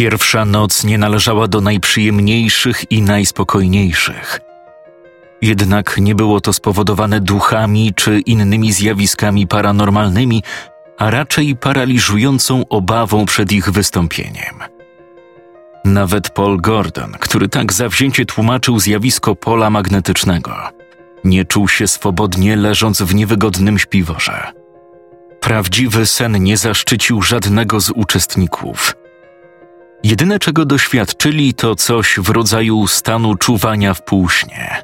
Pierwsza noc nie należała do najprzyjemniejszych i najspokojniejszych. Jednak nie było to spowodowane duchami czy innymi zjawiskami paranormalnymi, a raczej paraliżującą obawą przed ich wystąpieniem. Nawet Paul Gordon, który tak zawzięcie tłumaczył zjawisko pola magnetycznego, nie czuł się swobodnie leżąc w niewygodnym śpiworze. Prawdziwy sen nie zaszczycił żadnego z uczestników – Jedyne czego doświadczyli to coś w rodzaju stanu czuwania w półśnie.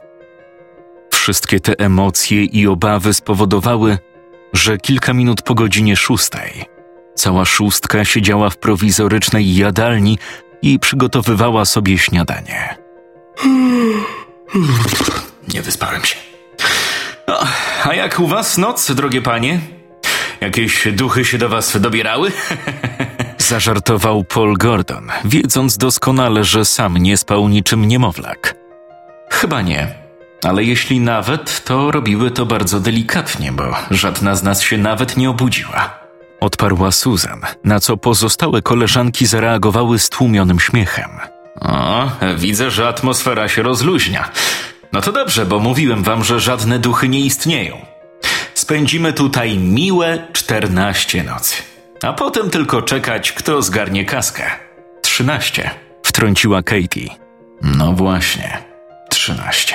Wszystkie te emocje i obawy spowodowały, że kilka minut po godzinie szóstej cała szóstka siedziała w prowizorycznej jadalni i przygotowywała sobie śniadanie. Nie wyspałem się. No, a jak u was noc, drogie panie? Jakieś duchy się do was dobierały? Zażartował Paul Gordon, wiedząc doskonale, że sam nie spał niczym niemowlak. Chyba nie. Ale jeśli nawet, to robiły to bardzo delikatnie, bo żadna z nas się nawet nie obudziła. Odparła Susan, na co pozostałe koleżanki zareagowały stłumionym śmiechem. O, widzę, że atmosfera się rozluźnia. No to dobrze, bo mówiłem wam, że żadne duchy nie istnieją. Spędzimy tutaj miłe 14 nocy a potem tylko czekać, kto zgarnie kaskę. Trzynaście, wtrąciła Katie. No właśnie, trzynaście.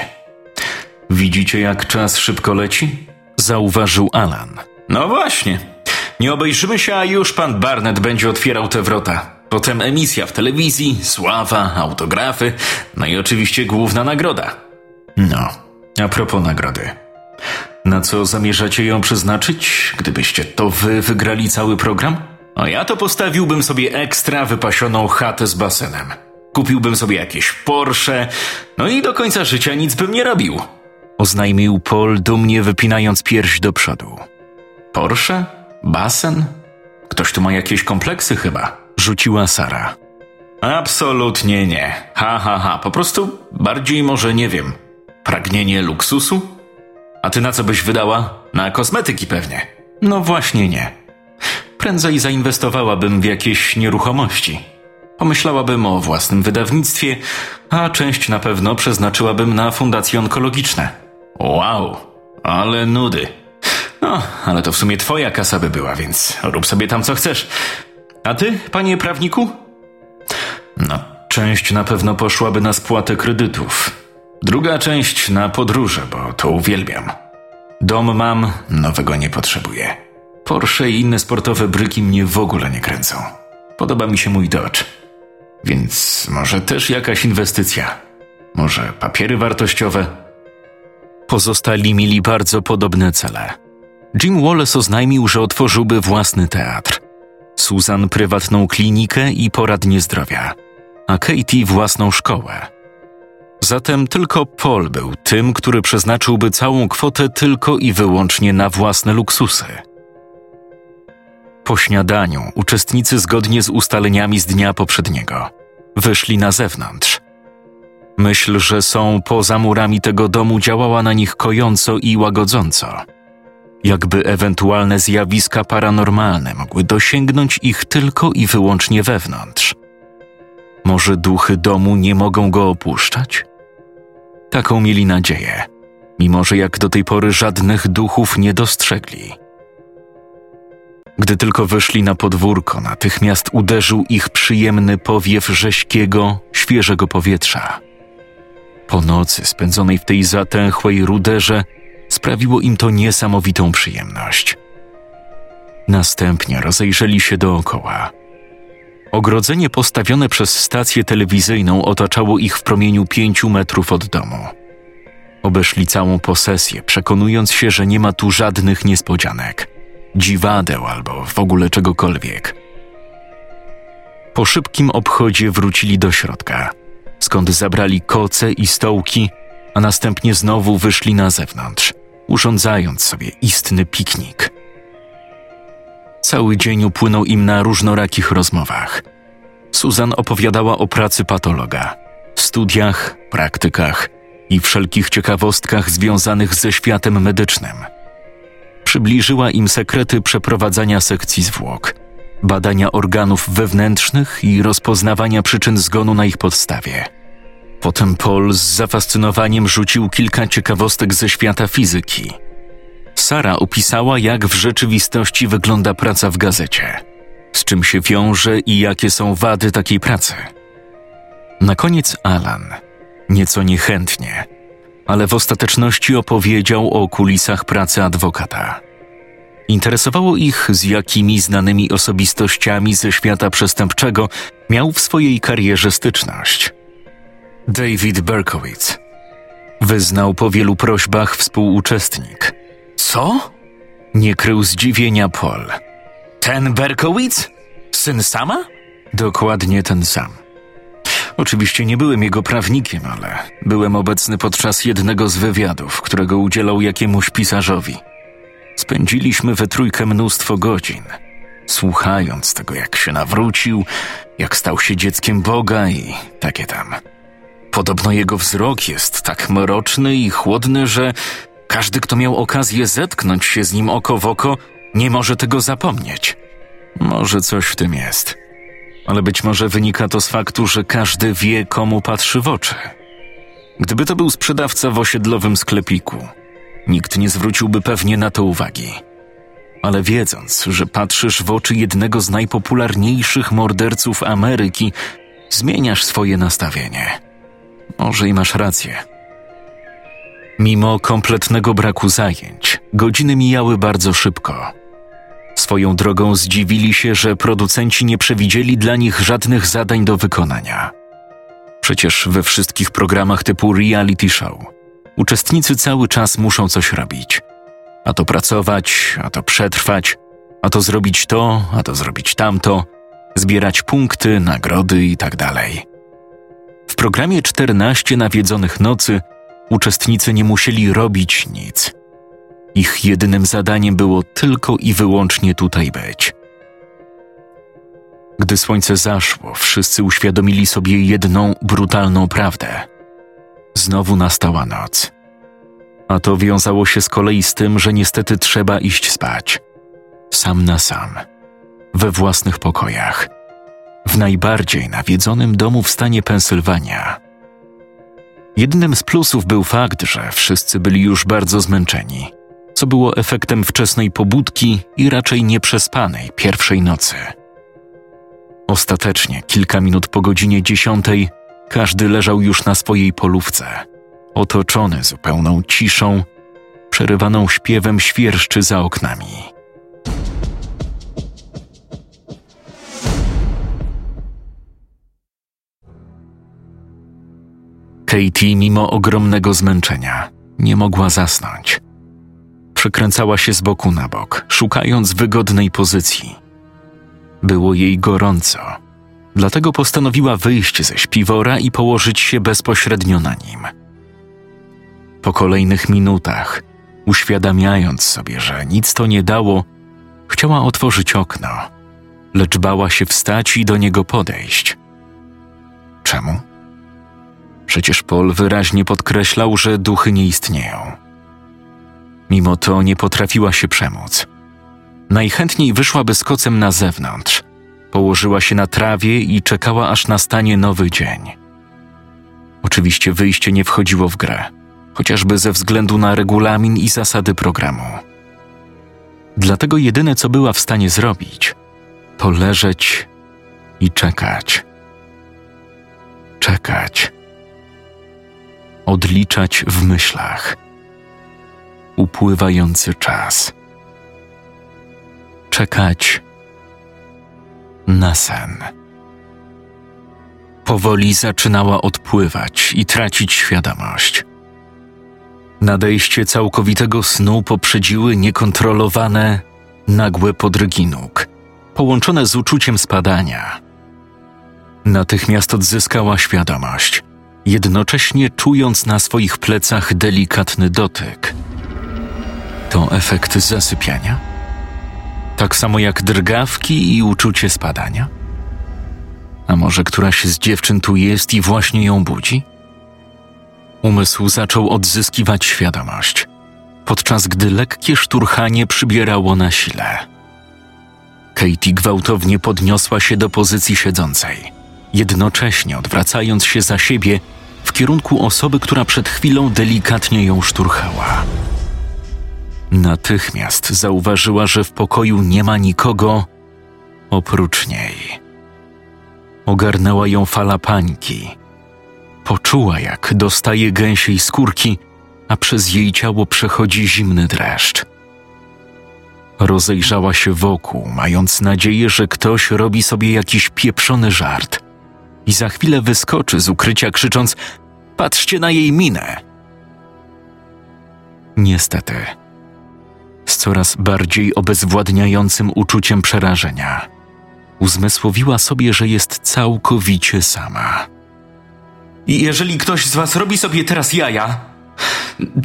Widzicie, jak czas szybko leci? Zauważył Alan. No właśnie. Nie obejrzymy się, a już pan Barnett będzie otwierał te wrota. Potem emisja w telewizji, sława, autografy, no i oczywiście główna nagroda. No, a propos nagrody. Na co zamierzacie ją przeznaczyć, gdybyście to wy wygrali cały program? O ja to postawiłbym sobie ekstra wypasioną chatę z basenem. Kupiłbym sobie jakieś Porsche, no i do końca życia nic bym nie robił. Oznajmił Paul, dumnie wypinając pierś do przodu. Porsche? Basen? Ktoś tu ma jakieś kompleksy chyba, rzuciła Sara. Absolutnie nie. Ha, ha, ha. Po prostu bardziej może nie wiem. Pragnienie luksusu? A ty na co byś wydała? Na kosmetyki pewnie. No właśnie nie. Prędzej zainwestowałabym w jakieś nieruchomości. Pomyślałabym o własnym wydawnictwie, a część na pewno przeznaczyłabym na fundacje onkologiczne. Wow, ale nudy. No, ale to w sumie twoja kasa by była, więc rób sobie tam co chcesz. A ty, panie prawniku? No, część na pewno poszłaby na spłatę kredytów. Druga część na podróże, bo to uwielbiam. Dom mam, nowego nie potrzebuję. Porsche i inne sportowe bryki mnie w ogóle nie kręcą. Podoba mi się mój Dodge. Więc może też jakaś inwestycja. Może papiery wartościowe. Pozostali mieli bardzo podobne cele. Jim Wallace oznajmił, że otworzyłby własny teatr. Susan prywatną klinikę i poradnię zdrowia, a Katie własną szkołę. Zatem tylko Paul był tym, który przeznaczyłby całą kwotę tylko i wyłącznie na własne luksusy. Po śniadaniu uczestnicy zgodnie z ustaleniami z dnia poprzedniego wyszli na zewnątrz. Myśl, że są poza murami tego domu działała na nich kojąco i łagodząco. Jakby ewentualne zjawiska paranormalne mogły dosięgnąć ich tylko i wyłącznie wewnątrz. Może duchy domu nie mogą go opuszczać? Taką mieli nadzieję, mimo że jak do tej pory żadnych duchów nie dostrzegli. Gdy tylko wyszli na podwórko, natychmiast uderzył ich przyjemny powiew rześkiego, świeżego powietrza. Po nocy spędzonej w tej zatęchłej ruderze sprawiło im to niesamowitą przyjemność. Następnie rozejrzeli się dookoła. Ogrodzenie postawione przez stację telewizyjną otaczało ich w promieniu pięciu metrów od domu. Obeszli całą posesję, przekonując się, że nie ma tu żadnych niespodzianek, dziwadeł albo w ogóle czegokolwiek, Po szybkim obchodzie wrócili do środka, skąd zabrali koce i stołki, a następnie znowu wyszli na zewnątrz, urządzając sobie istny piknik. Cały dzień upłynął im na różnorakich rozmowach. Susan opowiadała o pracy patologa, studiach, praktykach i wszelkich ciekawostkach związanych ze światem medycznym. Przybliżyła im sekrety przeprowadzania sekcji zwłok, badania organów wewnętrznych i rozpoznawania przyczyn zgonu na ich podstawie. Potem Paul z zafascynowaniem rzucił kilka ciekawostek ze świata fizyki. Sara opisała, jak w rzeczywistości wygląda praca w gazecie, z czym się wiąże i jakie są wady takiej pracy. Na koniec Alan, nieco niechętnie, ale w ostateczności opowiedział o kulisach pracy adwokata. Interesowało ich, z jakimi znanymi osobistościami ze świata przestępczego miał w swojej karierze styczność. David Berkowitz wyznał po wielu prośbach współuczestnik. Co? Nie krył zdziwienia Paul. Ten Berkowitz? Syn sama? Dokładnie ten sam. Oczywiście nie byłem jego prawnikiem, ale byłem obecny podczas jednego z wywiadów, którego udzielał jakiemuś pisarzowi. Spędziliśmy we trójkę mnóstwo godzin, słuchając tego, jak się nawrócił, jak stał się dzieckiem Boga i takie tam. Podobno jego wzrok jest tak mroczny i chłodny, że każdy, kto miał okazję zetknąć się z nim oko w oko, nie może tego zapomnieć. Może coś w tym jest ale być może wynika to z faktu, że każdy wie, komu patrzy w oczy. Gdyby to był sprzedawca w osiedlowym sklepiku, nikt nie zwróciłby pewnie na to uwagi. Ale wiedząc, że patrzysz w oczy jednego z najpopularniejszych morderców Ameryki, zmieniasz swoje nastawienie. Może i masz rację. Mimo kompletnego braku zajęć, godziny mijały bardzo szybko. Swoją drogą zdziwili się, że producenci nie przewidzieli dla nich żadnych zadań do wykonania. Przecież we wszystkich programach typu reality show uczestnicy cały czas muszą coś robić. A to pracować, a to przetrwać, a to zrobić to, a to zrobić tamto, zbierać punkty, nagrody itd. Tak w programie 14 nawiedzonych nocy uczestnicy nie musieli robić nic – ich jedynym zadaniem było tylko i wyłącznie tutaj być. Gdy słońce zaszło, wszyscy uświadomili sobie jedną brutalną prawdę. Znowu nastała noc. A to wiązało się z kolei z tym, że niestety trzeba iść spać. Sam na sam. We własnych pokojach. W najbardziej nawiedzonym domu w stanie Pensylwania. Jednym z plusów był fakt, że wszyscy byli już bardzo zmęczeni co było efektem wczesnej pobudki i raczej nieprzespanej pierwszej nocy. Ostatecznie, kilka minut po godzinie dziesiątej, każdy leżał już na swojej polówce, otoczony zupełną ciszą, przerywaną śpiewem świerszczy za oknami. Katie, mimo ogromnego zmęczenia, nie mogła zasnąć przekręcała się z boku na bok, szukając wygodnej pozycji. Było jej gorąco, dlatego postanowiła wyjść ze śpiwora i położyć się bezpośrednio na nim. Po kolejnych minutach, uświadamiając sobie, że nic to nie dało, chciała otworzyć okno, lecz bała się wstać i do niego podejść. Czemu? Przecież Paul wyraźnie podkreślał, że duchy nie istnieją. Mimo to nie potrafiła się przemóc. Najchętniej wyszłaby z kocem na zewnątrz, położyła się na trawie i czekała, aż nastanie nowy dzień. Oczywiście wyjście nie wchodziło w grę, chociażby ze względu na regulamin i zasady programu. Dlatego jedyne, co była w stanie zrobić, to leżeć i czekać. Czekać. Odliczać w myślach upływający czas. Czekać na sen. Powoli zaczynała odpływać i tracić świadomość. Nadejście całkowitego snu poprzedziły niekontrolowane, nagłe podrygi nóg, połączone z uczuciem spadania. Natychmiast odzyskała świadomość, jednocześnie czując na swoich plecach delikatny dotyk. To efekt zasypiania? Tak samo jak drgawki i uczucie spadania? A może któraś z dziewczyn tu jest i właśnie ją budzi? Umysł zaczął odzyskiwać świadomość, podczas gdy lekkie szturchanie przybierało na sile. Katie gwałtownie podniosła się do pozycji siedzącej, jednocześnie odwracając się za siebie w kierunku osoby, która przed chwilą delikatnie ją szturchała. Natychmiast zauważyła, że w pokoju nie ma nikogo oprócz niej. Ogarnęła ją fala pańki. Poczuła, jak dostaje gęsiej skórki, a przez jej ciało przechodzi zimny dreszcz. Rozejrzała się wokół, mając nadzieję, że ktoś robi sobie jakiś pieprzony żart i za chwilę wyskoczy z ukrycia, krzycząc: Patrzcie na jej minę! Niestety, z coraz bardziej obezwładniającym uczuciem przerażenia, uzmysłowiła sobie, że jest całkowicie sama. I jeżeli ktoś z was robi sobie teraz jaja,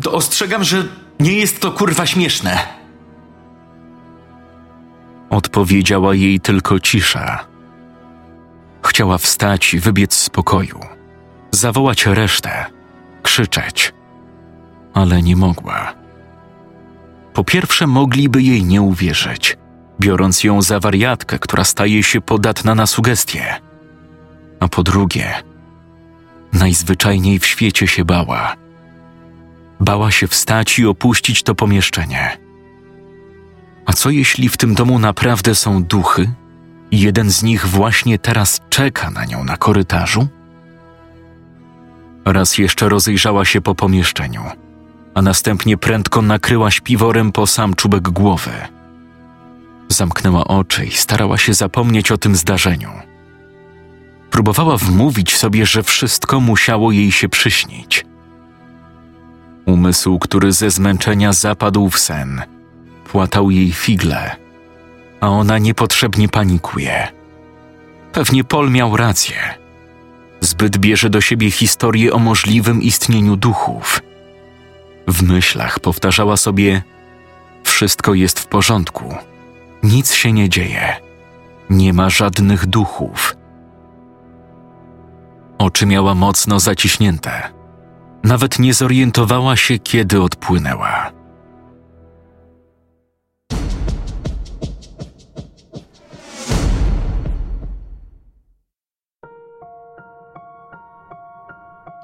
to ostrzegam, że nie jest to kurwa śmieszne. Odpowiedziała jej tylko cisza. Chciała wstać i wybiec z pokoju, zawołać resztę, krzyczeć, ale nie mogła. Po pierwsze, mogliby jej nie uwierzyć, biorąc ją za wariatkę, która staje się podatna na sugestie. A po drugie, najzwyczajniej w świecie się bała. Bała się wstać i opuścić to pomieszczenie. A co jeśli w tym domu naprawdę są duchy i jeden z nich właśnie teraz czeka na nią na korytarzu? Raz jeszcze rozejrzała się po pomieszczeniu, a następnie prędko nakryła śpiworem po sam czubek głowy. Zamknęła oczy i starała się zapomnieć o tym zdarzeniu. Próbowała wmówić sobie, że wszystko musiało jej się przyśnić. Umysł, który ze zmęczenia zapadł w sen, płatał jej figle, a ona niepotrzebnie panikuje. Pewnie Pol miał rację. Zbyt bierze do siebie historię o możliwym istnieniu duchów. W myślach powtarzała sobie: Wszystko jest w porządku, nic się nie dzieje, nie ma żadnych duchów. Oczy miała mocno zaciśnięte. Nawet nie zorientowała się, kiedy odpłynęła.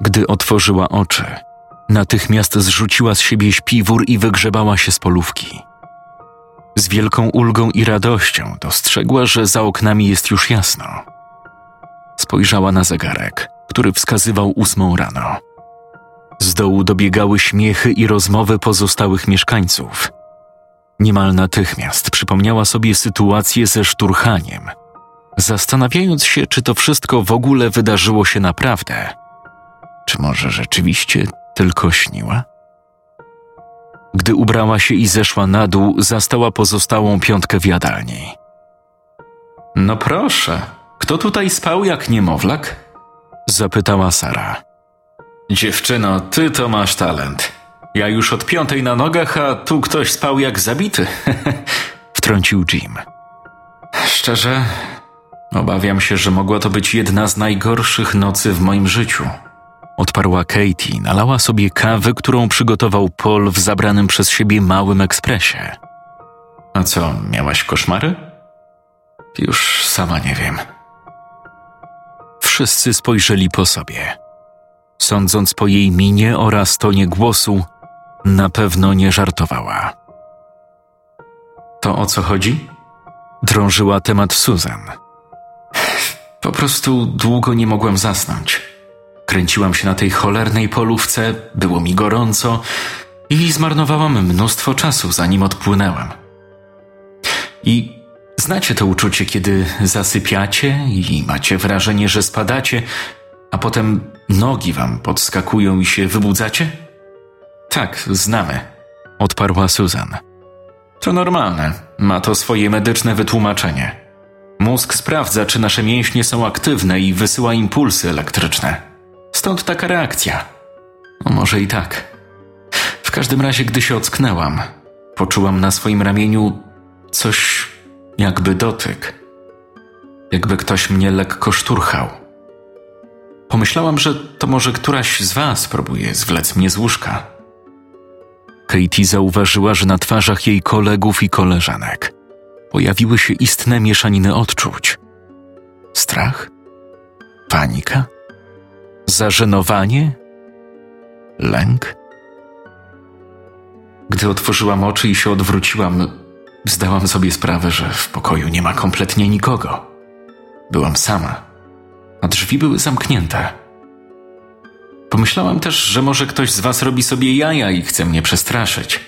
Gdy otworzyła oczy, natychmiast zrzuciła z siebie śpiwór i wygrzebała się z polówki. Z wielką ulgą i radością dostrzegła, że za oknami jest już jasno. Spojrzała na zegarek, który wskazywał ósmą rano. Z dołu dobiegały śmiechy i rozmowy pozostałych mieszkańców. Niemal natychmiast przypomniała sobie sytuację ze szturchaniem, zastanawiając się, czy to wszystko w ogóle wydarzyło się naprawdę, czy może rzeczywiście tylko śniła? Gdy ubrała się i zeszła na dół, zastała pozostałą piątkę w jadalni. No proszę, kto tutaj spał jak niemowlak? Zapytała Sara. Dziewczyno, ty to masz talent. Ja już od piątej na nogach, a tu ktoś spał jak zabity. Wtrącił Jim. Szczerze, obawiam się, że mogła to być jedna z najgorszych nocy w moim życiu. Odparła Katie, nalała sobie kawę, którą przygotował Paul w zabranym przez siebie małym ekspresie. A co, miałaś koszmary? Już sama nie wiem. Wszyscy spojrzeli po sobie. Sądząc po jej minie oraz tonie głosu, na pewno nie żartowała. To o co chodzi? Drążyła temat Susan. Po prostu długo nie mogłem zasnąć. Kręciłam się na tej cholernej polówce, było mi gorąco i zmarnowałam mnóstwo czasu, zanim odpłynęłam. I znacie to uczucie, kiedy zasypiacie i macie wrażenie, że spadacie, a potem nogi wam podskakują i się wybudzacie? Tak, znamy, odparła Susan. To normalne, ma to swoje medyczne wytłumaczenie. mózg sprawdza, czy nasze mięśnie są aktywne i wysyła impulsy elektryczne. Stąd taka reakcja. No może i tak. W każdym razie, gdy się ocknęłam, poczułam na swoim ramieniu coś jakby dotyk. Jakby ktoś mnie lekko szturchał. Pomyślałam, że to może któraś z was próbuje zwlec mnie z łóżka. Katie zauważyła, że na twarzach jej kolegów i koleżanek pojawiły się istne mieszaniny odczuć. Strach? Panika? Zażenowanie? Lęk? Gdy otworzyłam oczy i się odwróciłam, zdałam sobie sprawę, że w pokoju nie ma kompletnie nikogo. Byłam sama, a drzwi były zamknięte. Pomyślałam też, że może ktoś z was robi sobie jaja i chce mnie przestraszyć.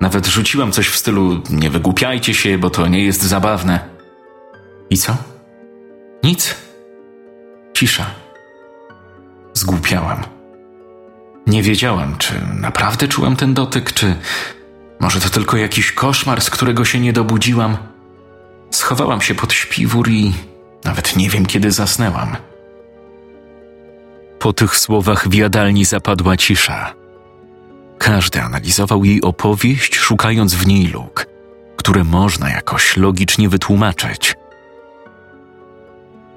Nawet rzuciłam coś w stylu: Nie wygłupiajcie się, bo to nie jest zabawne. I co? Nic. Cisza. Zgłupiałam. Nie wiedziałam, czy naprawdę czułam ten dotyk, czy może to tylko jakiś koszmar, z którego się nie dobudziłam. Schowałam się pod śpiwór i nawet nie wiem, kiedy zasnęłam. Po tych słowach w jadalni zapadła cisza. Każdy analizował jej opowieść, szukając w niej luk, które można jakoś logicznie wytłumaczyć.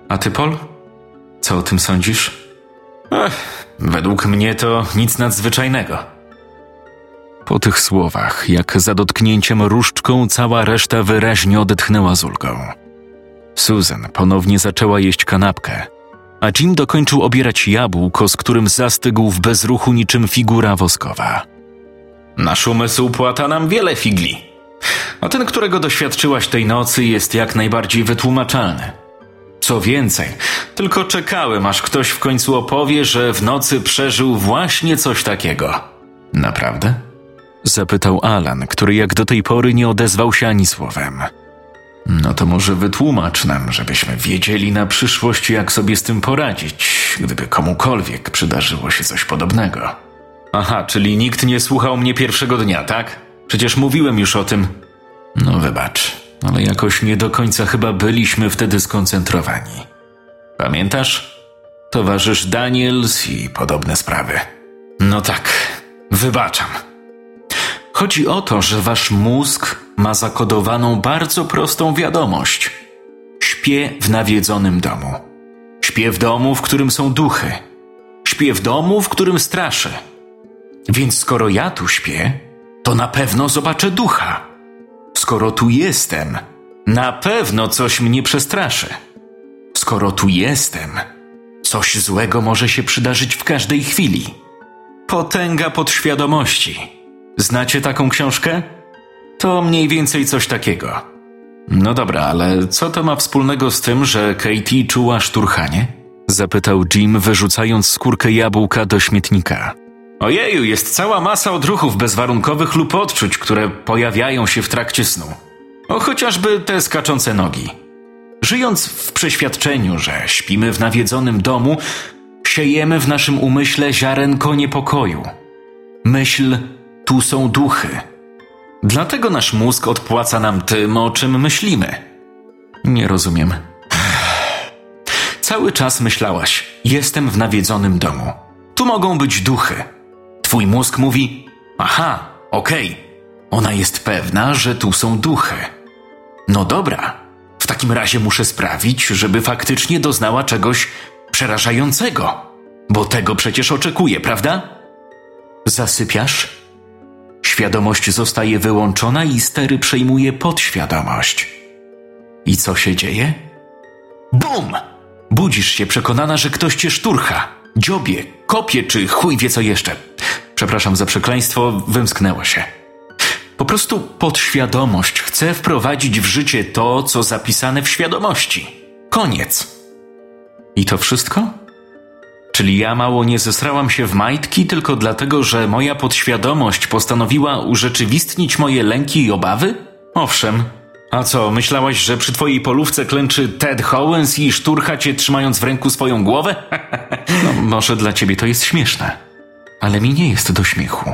A ty, Pol? Co o tym sądzisz? Ech, według mnie to nic nadzwyczajnego. Po tych słowach, jak za dotknięciem różdżką, cała reszta wyraźnie odetchnęła z ulgą. Susan ponownie zaczęła jeść kanapkę, a Jim dokończył obierać jabłko, z którym zastygł w bezruchu niczym figura woskowa. Nasz umysł płata nam wiele figli. A ten, którego doświadczyłaś tej nocy, jest jak najbardziej wytłumaczalny. Co więcej, tylko czekałem, aż ktoś w końcu opowie, że w nocy przeżył właśnie coś takiego. Naprawdę? Zapytał Alan, który jak do tej pory nie odezwał się ani słowem. No to może wytłumacz nam, żebyśmy wiedzieli na przyszłość, jak sobie z tym poradzić, gdyby komukolwiek przydarzyło się coś podobnego. Aha, czyli nikt nie słuchał mnie pierwszego dnia, tak? Przecież mówiłem już o tym. No wybacz, ale jakoś nie do końca chyba byliśmy wtedy skoncentrowani. Pamiętasz? Towarzysz Daniels i podobne sprawy. No tak, wybaczam. Chodzi o to, że wasz mózg ma zakodowaną bardzo prostą wiadomość. Śpię w nawiedzonym domu. Śpię w domu, w którym są duchy. Śpię w domu, w którym straszę. Więc skoro ja tu śpię, to na pewno zobaczę ducha. Skoro tu jestem, na pewno coś mnie przestraszy. Skoro tu jestem, coś złego może się przydarzyć w każdej chwili. Potęga podświadomości. Znacie taką książkę? To mniej więcej coś takiego. No dobra, ale co to ma wspólnego z tym, że Katie czuła szturchanie? Zapytał Jim, wyrzucając skórkę jabłka do śmietnika. Ojeju, jest cała masa odruchów bezwarunkowych lub odczuć, które pojawiają się w trakcie snu. O chociażby te skaczące nogi. Żyjąc w przeświadczeniu, że śpimy w nawiedzonym domu, siejemy w naszym umyśle ziarenko niepokoju. Myśl, tu są duchy. Dlatego nasz mózg odpłaca nam tym, o czym myślimy. Nie rozumiem. Cały czas myślałaś, jestem w nawiedzonym domu. Tu mogą być duchy. Twój mózg mówi: Aha, okej, okay. ona jest pewna, że tu są duchy. No dobra, w takim razie muszę sprawić, żeby faktycznie doznała czegoś przerażającego, bo tego przecież oczekuję, prawda? Zasypiasz? Świadomość zostaje wyłączona i stery przejmuje podświadomość. I co się dzieje? Bum! Budzisz się przekonana, że ktoś cię szturcha, dziobie, kopie czy chuj wie co jeszcze. Przepraszam za przekleństwo, wymsknęło się. Po prostu podświadomość chce wprowadzić w życie to, co zapisane w świadomości. Koniec. I to wszystko? Czyli ja mało nie zesrałam się w majtki tylko dlatego, że moja podświadomość postanowiła urzeczywistnić moje lęki i obawy? Owszem. A co, myślałaś, że przy twojej polówce klęczy Ted Howens i szturcha cię trzymając w ręku swoją głowę? no, może dla ciebie to jest śmieszne, ale mi nie jest do śmiechu.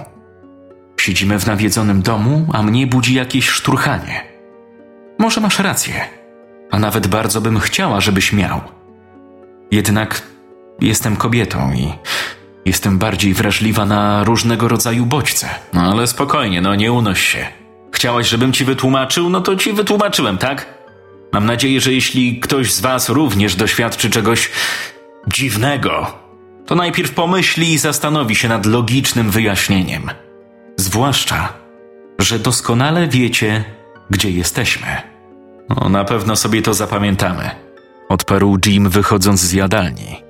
Siedzimy w nawiedzonym domu, a mnie budzi jakieś szturchanie. Może masz rację. a nawet bardzo bym chciała, żebyś miał. Jednak jestem kobietą i jestem bardziej wrażliwa na różnego rodzaju bodźce. No ale spokojnie, no nie unoś się. Chciałaś, żebym ci wytłumaczył, no to ci wytłumaczyłem, tak? Mam nadzieję, że jeśli ktoś z was również doświadczy czegoś dziwnego, to najpierw pomyśli i zastanowi się nad logicznym wyjaśnieniem. Zwłaszcza, że doskonale wiecie, gdzie jesteśmy. No, na pewno sobie to zapamiętamy. Odparł Jim, wychodząc z jadalni.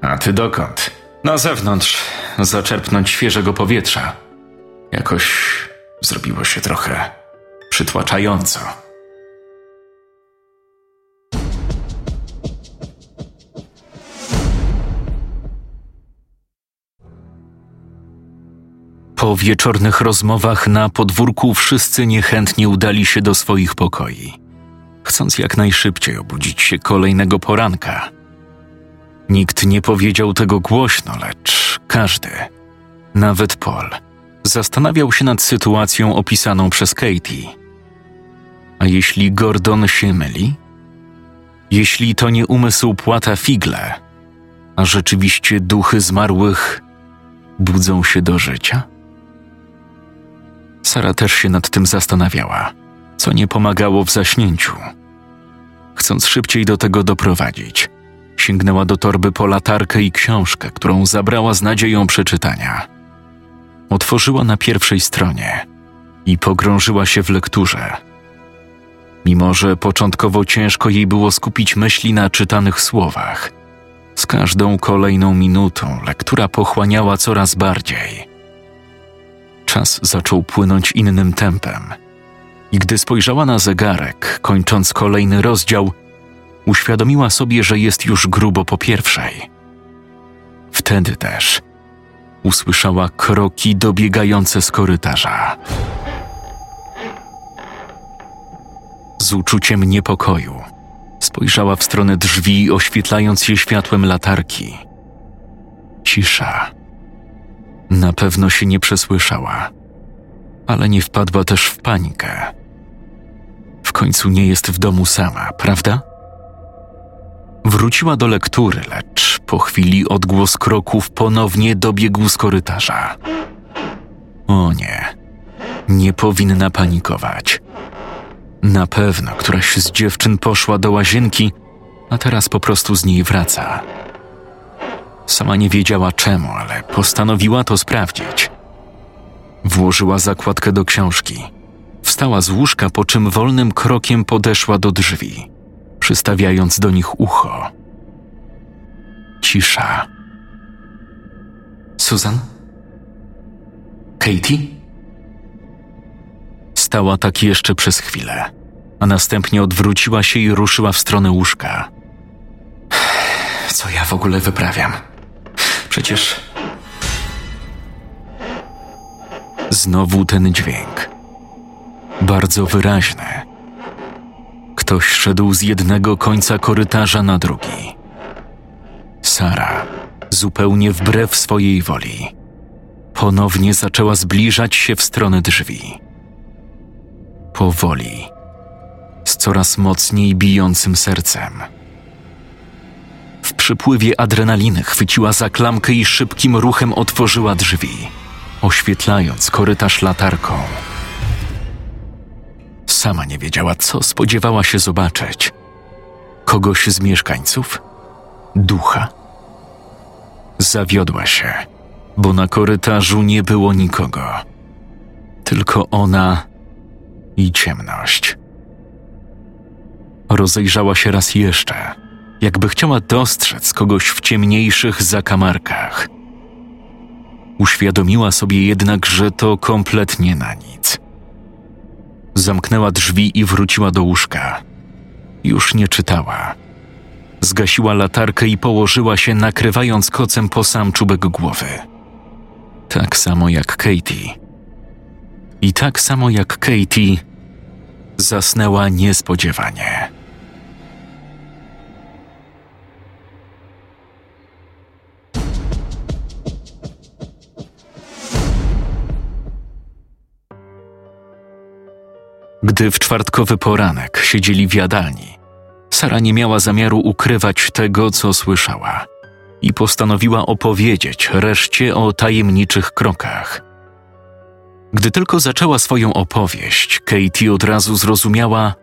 A ty dokąd? Na zewnątrz, zaczerpnąć świeżego powietrza. Jakoś zrobiło się trochę przytłaczająco. Po wieczornych rozmowach na podwórku wszyscy niechętnie udali się do swoich pokoi, chcąc jak najszybciej obudzić się kolejnego poranka. Nikt nie powiedział tego głośno, lecz każdy, nawet Paul, zastanawiał się nad sytuacją opisaną przez Katie. A jeśli Gordon się myli? Jeśli to nie umysł płata figle, a rzeczywiście duchy zmarłych budzą się do życia? Sara też się nad tym zastanawiała, co nie pomagało w zaśnięciu. Chcąc szybciej do tego doprowadzić, sięgnęła do torby po latarkę i książkę, którą zabrała z nadzieją przeczytania. Otworzyła na pierwszej stronie i pogrążyła się w lekturze. Mimo, że początkowo ciężko jej było skupić myśli na czytanych słowach, z każdą kolejną minutą lektura pochłaniała coraz bardziej. Czas zaczął płynąć innym tempem. I gdy spojrzała na zegarek, kończąc kolejny rozdział, uświadomiła sobie, że jest już grubo po pierwszej. Wtedy też usłyszała kroki dobiegające z korytarza. Z uczuciem niepokoju spojrzała w stronę drzwi, oświetlając je światłem latarki. Cisza. Na pewno się nie przesłyszała, ale nie wpadła też w panikę. W końcu nie jest w domu sama, prawda? Wróciła do lektury, lecz po chwili odgłos kroków ponownie dobiegł z korytarza. O nie, nie powinna panikować. Na pewno któraś z dziewczyn poszła do łazienki, a teraz po prostu z niej wraca. Sama nie wiedziała czemu, ale postanowiła to sprawdzić. Włożyła zakładkę do książki. Wstała z łóżka, po czym wolnym krokiem podeszła do drzwi, przystawiając do nich ucho. Cisza. Susan? Katie? Stała tak jeszcze przez chwilę, a następnie odwróciła się i ruszyła w stronę łóżka. Co ja w ogóle wyprawiam? Przecież Znowu ten dźwięk. Bardzo wyraźny. Ktoś szedł z jednego końca korytarza na drugi. Sara, zupełnie wbrew swojej woli, ponownie zaczęła zbliżać się w stronę drzwi. Powoli, z coraz mocniej bijącym sercem. W przypływie adrenaliny chwyciła za klamkę i szybkim ruchem otworzyła drzwi, oświetlając korytarz latarką. Sama nie wiedziała, co spodziewała się zobaczyć. Kogoś z mieszkańców? Ducha? Zawiodła się, bo na korytarzu nie było nikogo. Tylko ona i ciemność. Rozejrzała się raz jeszcze, jakby chciała dostrzec kogoś w ciemniejszych zakamarkach. Uświadomiła sobie jednak, że to kompletnie na nic. Zamknęła drzwi i wróciła do łóżka. Już nie czytała. Zgasiła latarkę i położyła się, nakrywając kocem po sam czubek głowy. Tak samo jak Katie. I tak samo jak Katie, zasnęła niespodziewanie. Gdy w czwartkowy poranek siedzieli w jadalni, Sara nie miała zamiaru ukrywać tego, co słyszała i postanowiła opowiedzieć reszcie o tajemniczych krokach. Gdy tylko zaczęła swoją opowieść, Katie od razu zrozumiała,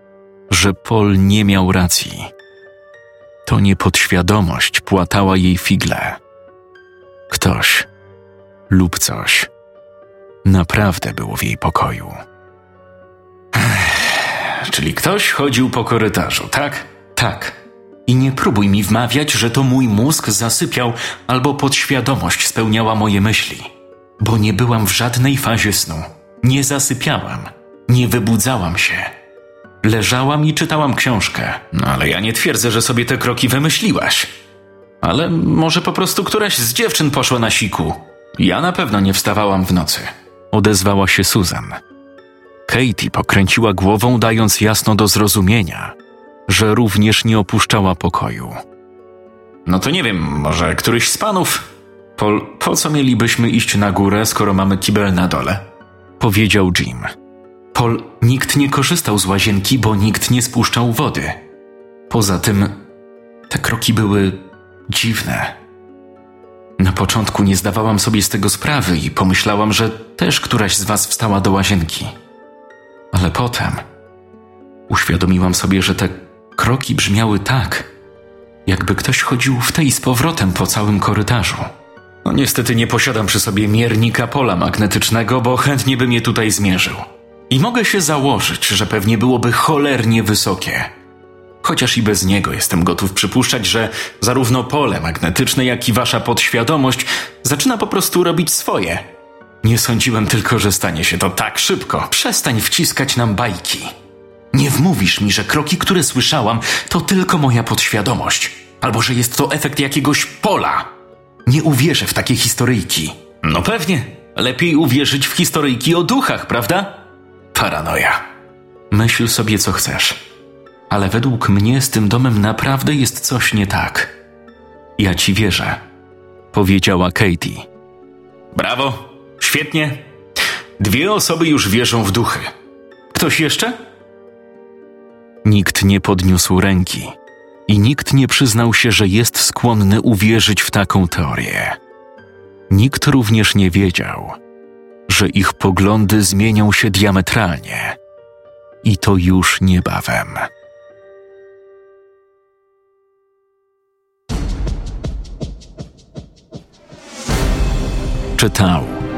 że Paul nie miał racji. To nie podświadomość płatała jej figle. Ktoś lub coś naprawdę było w jej pokoju. Czyli ktoś chodził po korytarzu, tak? Tak. I nie próbuj mi wmawiać, że to mój mózg zasypiał albo podświadomość spełniała moje myśli. Bo nie byłam w żadnej fazie snu. Nie zasypiałam. Nie wybudzałam się. Leżałam i czytałam książkę. No ale ja nie twierdzę, że sobie te kroki wymyśliłaś. Ale może po prostu któraś z dziewczyn poszła na siku. Ja na pewno nie wstawałam w nocy. Odezwała się Susan. Katie pokręciła głową, dając jasno do zrozumienia, że również nie opuszczała pokoju. No to nie wiem, może któryś z panów. Pol, po co mielibyśmy iść na górę, skoro mamy kibel na dole? Powiedział Jim. Pol, nikt nie korzystał z łazienki, bo nikt nie spuszczał wody. Poza tym, te kroki były dziwne. Na początku nie zdawałam sobie z tego sprawy i pomyślałam, że też któraś z was wstała do łazienki. Ale potem uświadomiłam sobie, że te kroki brzmiały tak, jakby ktoś chodził w tej z powrotem po całym korytarzu. No niestety nie posiadam przy sobie miernika pola magnetycznego, bo chętnie bym je tutaj zmierzył. I mogę się założyć, że pewnie byłoby cholernie wysokie. Chociaż i bez niego jestem gotów przypuszczać, że zarówno pole magnetyczne, jak i wasza podświadomość zaczyna po prostu robić swoje. Nie sądziłem tylko, że stanie się to tak szybko. Przestań wciskać nam bajki. Nie wmówisz mi, że kroki, które słyszałam, to tylko moja podświadomość, albo że jest to efekt jakiegoś pola. Nie uwierzę w takie historyjki. No pewnie. Lepiej uwierzyć w historyjki o duchach, prawda? Paranoja. Myśl sobie, co chcesz. Ale według mnie z tym domem naprawdę jest coś nie tak. Ja ci wierzę, powiedziała Katie. Brawo, świetnie. Dwie osoby już wierzą w duchy. Ktoś jeszcze? Nikt nie podniósł ręki i nikt nie przyznał się, że jest skłonny uwierzyć w taką teorię. Nikt również nie wiedział, że ich poglądy zmienią się diametralnie i to już niebawem. Czytał